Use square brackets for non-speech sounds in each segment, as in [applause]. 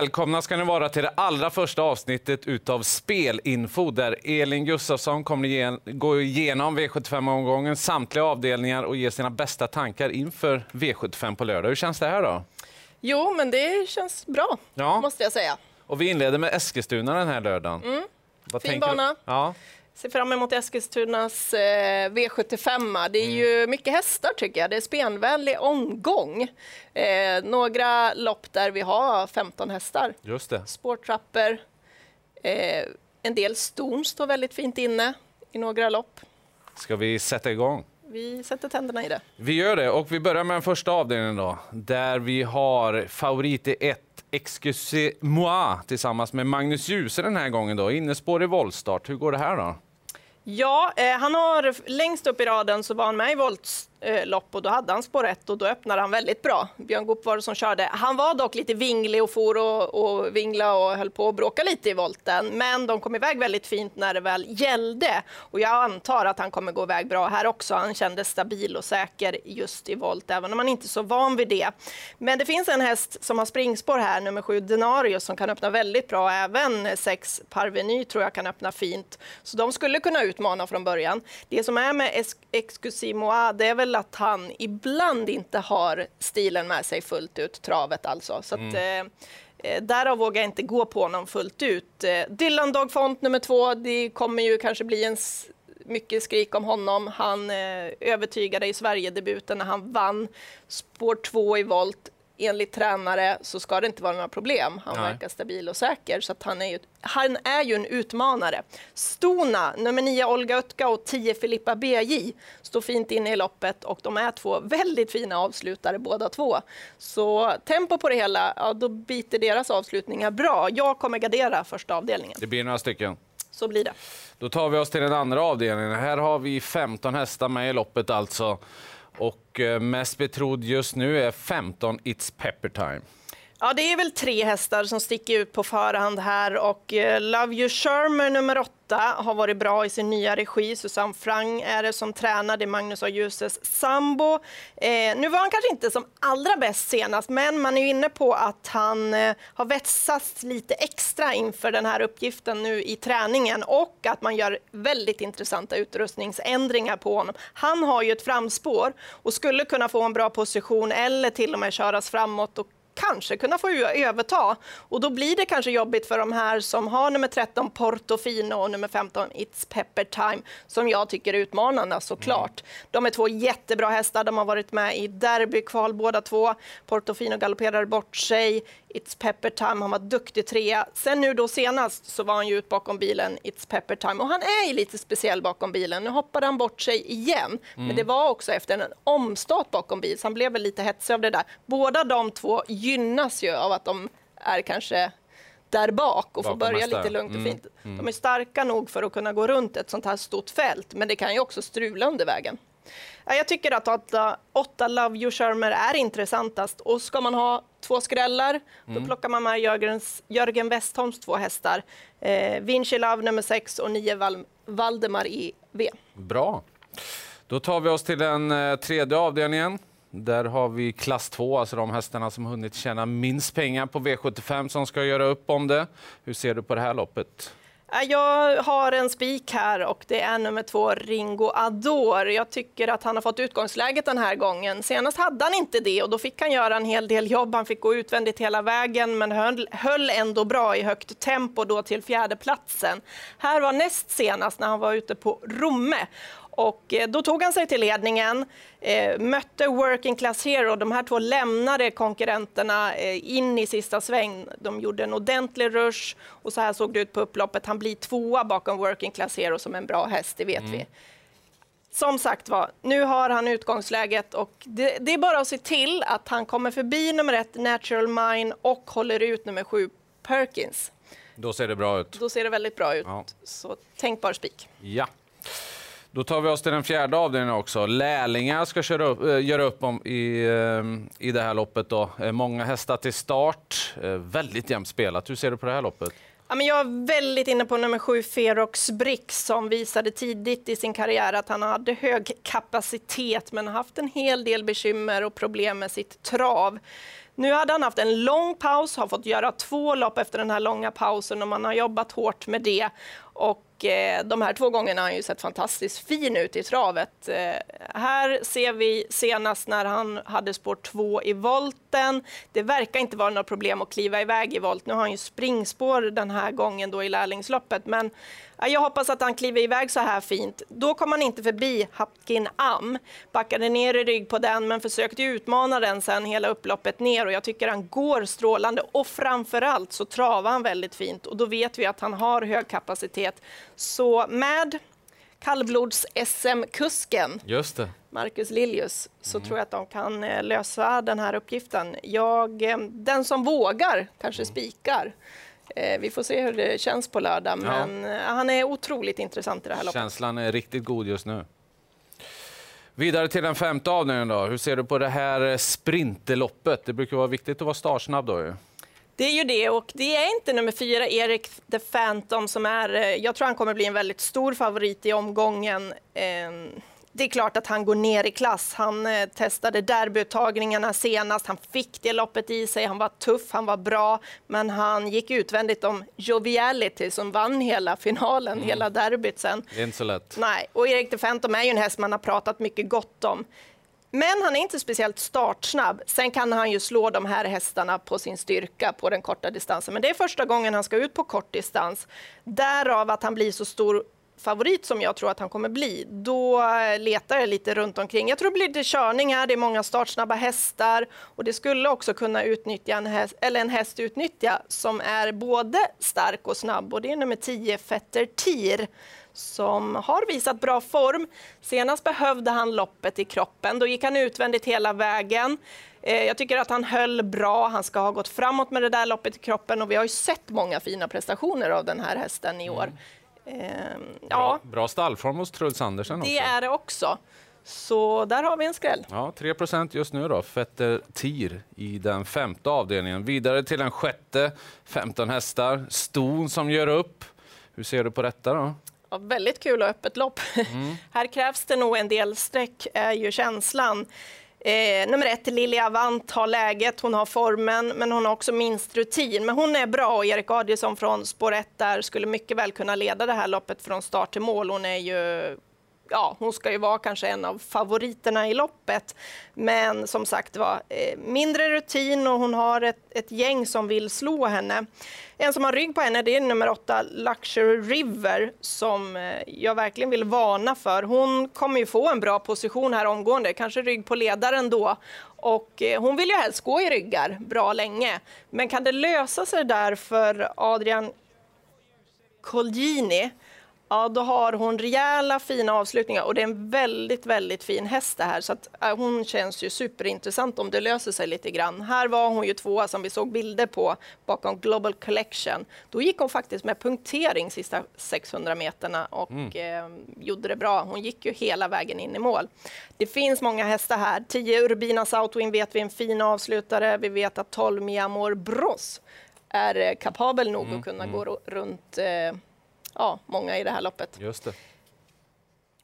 Välkomna ska ni vara till det allra första avsnittet utav Spelinfo där Elin Gustafsson kommer gå igenom V75-omgången, samtliga avdelningar och ge sina bästa tankar inför V75 på lördag. Hur känns det här då? Jo, men det känns bra, ja. måste jag säga. Och vi inleder med Eskilstuna den här lördagen. Mm. Vad fin bana. Ja ser fram emot Eskilstunas eh, V75. Det är mm. ju mycket hästar tycker jag. Det är spenvänlig omgång. Eh, några lopp där vi har 15 hästar. Just det. Spårtrappor. Eh, en del ston står väldigt fint inne i några lopp. Ska vi sätta igång? Vi sätter tänderna i det. Vi gör det och vi börjar med den första avdelningen då, där vi har favorit i 1 Excusez-moi tillsammans med Magnus Djuse den här gången då. Innespår i voltstart. Hur går det här då? Ja, eh, han har längst upp i raden så var han med i voltstart Eh, lopp och då hade han spår 1 och då öppnade han väldigt bra. Björn Goop var det som körde. Han var dock lite vinglig och for och, och vingla och höll på att bråka lite i volten. Men de kom iväg väldigt fint när det väl gällde och jag antar att han kommer gå iväg bra här också. Han kändes stabil och säker just i volt, även om han inte är så van vid det. Men det finns en häst som har springspår här, nummer 7 Denarius, som kan öppna väldigt bra. Även 6 Parveny tror jag kan öppna fint. Så de skulle kunna utmana från början. Det som är med Excusimoa, det är väl väl att han ibland inte har stilen med sig fullt ut, travet alltså. Så mm. att, eh, eh, Därav vågar jag inte gå på honom fullt ut. Eh, Dylan Dog Font nummer två, det kommer ju kanske bli en mycket skrik om honom. Han eh, övertygade i Sverigedebuten när han vann spår två i volt enligt tränare så ska det inte vara några problem. Han Nej. verkar stabil och säker, så han, är ju, han är ju en utmanare. Stona, nummer 9 Olga Ötka och 10 Filippa BJ står fint inne i loppet och de är två väldigt fina avslutare båda två. Så tempo på det hela, ja, då biter deras avslutningar bra. Jag kommer gardera första avdelningen. Det blir några stycken. Så blir det. Då tar vi oss till den andra avdelningen. Här har vi 15 hästar med i loppet alltså. Och eh, mest betrodd just nu är 15 It's Pepper Time. Ja, det är väl tre hästar som sticker ut på förhand här och eh, Love You Shermer nummer åtta har varit bra i sin nya regi. Susanne Frang är det som tränar, det är Magnus A. Ljuses sambo. Eh, nu var han kanske inte som allra bäst senast, men man är inne på att han eh, har vässats lite extra inför den här uppgiften nu i träningen och att man gör väldigt intressanta utrustningsändringar på honom. Han har ju ett framspår och skulle kunna få en bra position eller till och med köras framåt och kanske kunna få överta. Och då blir det kanske jobbigt för de här som har nummer 13 Portofino och nummer 15 It's Pepper Time, som jag tycker är utmanande såklart. Mm. De är två jättebra hästar, de har varit med i derbykval båda två. Portofino galopperar bort sig, It's Pepper Time, han var duktig trea. Sen nu då senast så var han ju ut bakom bilen It's Pepper Time och han är lite speciell bakom bilen. Nu hoppade han bort sig igen, mm. men det var också efter en omstart bakom bil, så han blev väl lite hetsig av det där. Båda de två gynnas ju av att de är kanske där bak och får börja lite lugnt och mm. fint. Mm. De är starka nog för att kunna gå runt ett sånt här stort fält, men det kan ju också strula under vägen. Jag tycker att åtta, åtta Love You Shermer är intressantast och ska man ha två skrällar, mm. då plockar man med Jörgens, Jörgen Westholms två hästar. Eh, Vinci Love nummer sex och nio Val, Valdemar i V. Bra. Då tar vi oss till den eh, tredje avdelningen. Där har vi klass 2, alltså de hästarna som hunnit tjäna minst pengar på V75 som ska göra upp om det. Hur ser du på det här loppet? Äh, jag har en spik här och det är nummer två, Ringo Ador. Jag tycker att han har fått utgångsläget den här gången. Senast hade han inte det och då fick han göra en hel del jobb. Han fick gå utvändigt hela vägen men höll, höll ändå bra i högt tempo då till fjärdeplatsen. Här var näst senast när han var ute på Romme och eh, då tog han sig till ledningen, eh, mötte Working Class Hero. De här två lämnade konkurrenterna eh, in i sista sväng. De gjorde en ordentlig rush och så här såg det ut på upploppet. Han blir tvåa bakom Working Class Hero som en bra häst, det vet mm. vi. Som sagt var, nu har han utgångsläget och det, det, är bara att se till att han kommer förbi nummer ett, Natural Mine, och håller ut nummer sju, Perkins. Då ser det bra ut. Då ser det väldigt bra ut. Ja. Så tänkbar spik. Ja. Då tar vi oss till den fjärde avdelningen också. Lärlingar ska köra upp, äh, göra upp om i, äh, i det här loppet. Då. Äh, många hästar till start. väldigt jämnt spelat. Hur ser du på det här loppet? Ja, men jag är väldigt inne på nummer sju, Ferox Brix, som visade tidigt i sin karriär att han hade hög kapacitet men haft en hel del bekymmer och problem med sitt trav. Nu hade han haft en lång paus, har fått göra två lopp efter den här långa pausen och man har jobbat hårt med det. Och eh, de här två gångerna har han ju sett fantastiskt fin ut i travet. Eh, här ser vi senast när han hade spår två i volten. Det verkar inte vara något problem att kliva iväg i volt. Nu har han ju springspår den här gången då i lärlingsloppet, men jag hoppas att han kliver iväg så här fint. Då kom han inte förbi Hapkin Am. Backade ner i rygg på den, men försökte utmana den sen hela upploppet ner och jag tycker han går strålande och framförallt så travar han väldigt fint och då vet vi att han har hög kapacitet. Så med kallblods-SM-kusken Marcus Liljus så mm. tror jag att de kan eh, lösa den här uppgiften. Jag, eh, den som vågar kanske mm. spikar. Eh, vi får se hur det känns på lördag, ja. men han är otroligt intressant i det här loppet. Känslan är riktigt god just nu. Vidare till den femte avdelningen då. Hur ser du på det här sprinterloppet? Det brukar vara viktigt att vara startsnabb då Det är ju det och det är inte nummer fyra, Erik the Phantom, som är, eh, jag tror han kommer bli en väldigt stor favorit i omgången. Ehm, det är klart att han går ner i klass. Han eh, testade derbyuttagningarna senast. Han fick det loppet i sig. Han var tuff, han var bra, men han gick utvändigt om Joviality som vann hela finalen, mm. hela derbyt sen. Det är inte så lätt. Nej, och Erik de Fentom är ju en häst man har pratat mycket gott om. Men han är inte speciellt startsnabb. Sen kan han ju slå de här hästarna på sin styrka på den korta distansen. Men det är första gången han ska ut på kort distans. Därav att han blir så stor favorit som jag tror att han kommer bli, då eh, letar jag lite runt omkring. Jag tror det blir lite körning här, det är många startsnabba hästar och det skulle också kunna utnyttja en häst, eller en häst utnyttja som är både stark och snabb och det är nummer 10 Fetter Tir som har visat bra form. Senast behövde han loppet i kroppen. Då gick han utvändigt hela vägen. Eh, jag tycker att han höll bra. Han ska ha gått framåt med det där loppet i kroppen och vi har ju sett många fina prestationer av den här hästen i år. Mm. Ehm, ja. Bra, stallform hos Truls Andersen Det är det också. Så där har vi en skräll. Ja, 3% just nu då. Fetter Tir i den femte avdelningen. Vidare till den sjätte, 15 hästar. Ston som gör upp. Hur ser du på detta då? Ja, väldigt kul och öppet lopp. Mm. [laughs] Här krävs det nog en del streck, är ju känslan. Eh, nummer ett, Lilja Avant har läget, hon har formen, men hon har också minst rutin. Men hon är bra och Erik Adielsson från spår 1 där skulle mycket väl kunna leda det här loppet från start till mål. Hon är ju ja, hon ska ju vara kanske en av favoriterna i loppet. Men som sagt var, eh, mindre rutin och hon har ett, ett, gäng som vill slå henne. En som har rygg på henne det är nummer åtta, Luxury River, som eh, jag verkligen vill varna för. Hon kommer ju få en bra position här omgående, kanske rygg på ledaren då. Och eh, hon vill ju helst gå i ryggar bra länge. Men kan det lösa sig där för Adrian Colgjini Ja, då har hon rejäla fina avslutningar och det är en väldigt, väldigt fin häst det här så att äh, hon känns ju superintressant om det löser sig lite grann. Här var hon ju tvåa som vi såg bilder på bakom Global Collection. Då gick hon faktiskt med punktering sista 600 meterna och mm. eh, gjorde det bra. Hon gick ju hela vägen in i mål. Det finns många hästar här. 10 Urbina Southwind vet vi är en fin avslutare. Vi vet att 12 Miamor Bros är eh, kapabel nog mm. att kunna mm. gå runt eh, ja, många i det här loppet. Just det.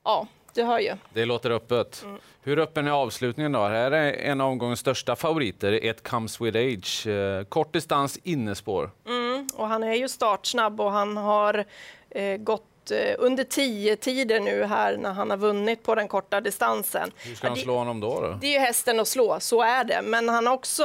Ja, du hör ju. Det låter öppet. Mm. Hur öppen är avslutningen då? Här är en av omgångens största favoriter, It comes with age. Eh, kort distans innespår. Mm, och han är ju startsnabb och han har eh, gått Eh, under tio tider nu här när han har vunnit på den korta distansen. Hur ska han slå honom då? då? Det är ju hästen att slå, så är det. Men han har också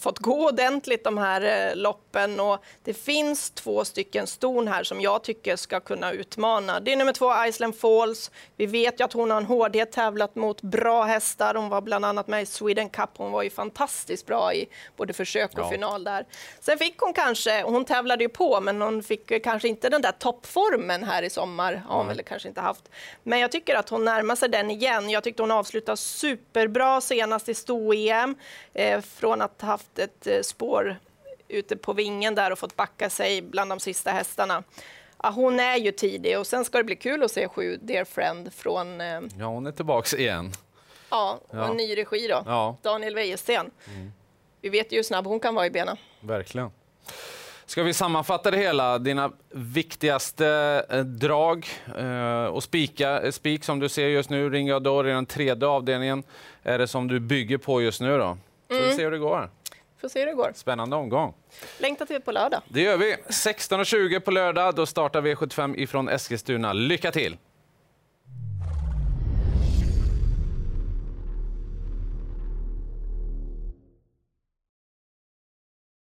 fått gå ordentligt de här eh, loppen och det finns två stycken ston här som jag tycker ska kunna utmana. Det är nummer två Iceland Falls. Vi vet ju att hon har en hårdhet tävlat mot bra hästar. Hon var bland annat med i Sweden Cup. Hon var ju fantastiskt bra i både försök och ja. final där. Sen fick hon kanske, hon tävlade ju på, men hon fick kanske inte den där toppformen här i sommar. Har hon väl kanske inte haft. Men jag tycker att hon närmar sig den igen. Jag tyckte hon avslutade superbra senast i sto-EM. Eh, från att ha haft ett eh, spår ute på vingen där och fått backa sig bland de sista hästarna. Ja, hon är ju tidig och sen ska det bli kul att se sju Dear Friend från... Eh, ja, hon är tillbaks igen. Ja, och ja. en ny regi då. Ja. Daniel Wäjersten. Mm. Vi vet ju hur snabb hon kan vara i benen. Verkligen. Ska vi sammanfatta det hela? Dina viktigaste eh, drag eh, och spika, eh, spik som du ser just nu, Ringo Ador i den tredje avdelningen, är det som du bygger på just nu då? Så mm. vi ser hur det går. Får se hur det går. Spännande omgång. Längtar till på lördag. Det gör vi. 16.20 på lördag. Då startar V75 ifrån Eskilstuna. Lycka till!